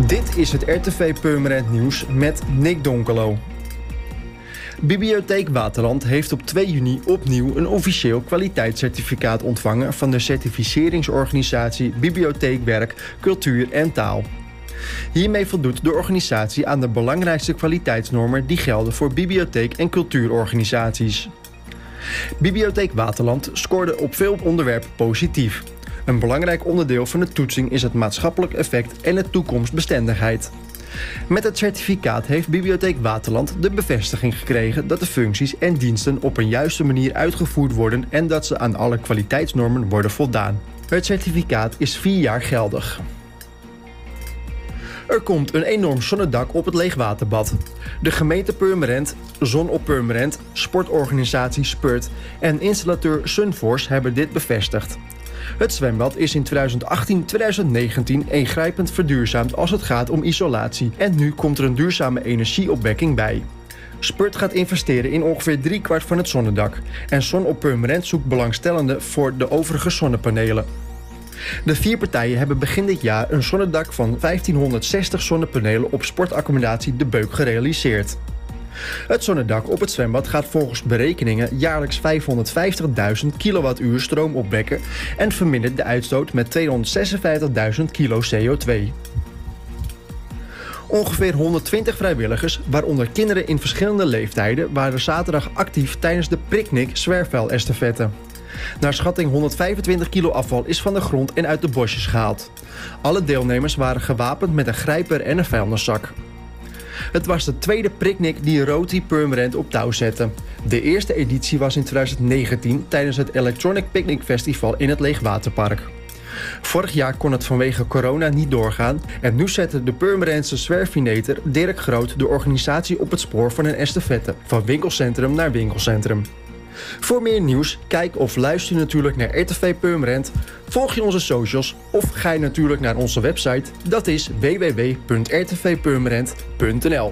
Dit is het RTV Purmerend Nieuws met Nick Donkelo. Bibliotheek Waterland heeft op 2 juni opnieuw een officieel kwaliteitscertificaat ontvangen van de certificeringsorganisatie Bibliotheekwerk, Cultuur en Taal. Hiermee voldoet de organisatie aan de belangrijkste kwaliteitsnormen die gelden voor bibliotheek- en cultuurorganisaties. Bibliotheek Waterland scoorde op veel onderwerpen positief. Een belangrijk onderdeel van de toetsing is het maatschappelijk effect en de toekomstbestendigheid. Met het certificaat heeft Bibliotheek Waterland de bevestiging gekregen dat de functies en diensten op een juiste manier uitgevoerd worden en dat ze aan alle kwaliteitsnormen worden voldaan. Het certificaat is vier jaar geldig. Er komt een enorm zonnedak op het leegwaterbad. De gemeente Purmerend, Zon op Purmerend, sportorganisatie Spurt en installateur Sunforce hebben dit bevestigd. Het zwembad is in 2018-2019 ingrijpend verduurzaamd als het gaat om isolatie en nu komt er een duurzame energieopwekking bij. Spurt gaat investeren in ongeveer driekwart van het zonnedak en Zon op Purmerend zoekt belangstellenden voor de overige zonnepanelen. De vier partijen hebben begin dit jaar een zonnedak van 1560 zonnepanelen op sportaccommodatie De Beuk gerealiseerd. Het zonnedak op het zwembad gaat volgens berekeningen jaarlijks 550.000 kilowattuur stroom opwekken en vermindert de uitstoot met 256.000 kilo CO2. Ongeveer 120 vrijwilligers, waaronder kinderen in verschillende leeftijden, waren zaterdag actief tijdens de Picnic Zwerfvuil-estafette. Naar schatting 125 kilo afval is van de grond en uit de bosjes gehaald. Alle deelnemers waren gewapend met een grijper en een vuilniszak. Het was de tweede Picnic die Roti Purmerend op touw zette. De eerste editie was in 2019 tijdens het Electronic Picnic Festival in het Leegwaterpark. Vorig jaar kon het vanwege corona niet doorgaan en nu zette de Purmerendse zwerfineter Dirk Groot de organisatie op het spoor van een estafette, van winkelcentrum naar winkelcentrum. Voor meer nieuws, kijk of luister natuurlijk naar RTV Purmerend, volg je onze socials of ga je natuurlijk naar onze website, dat is www.rtvpurmerend.nl.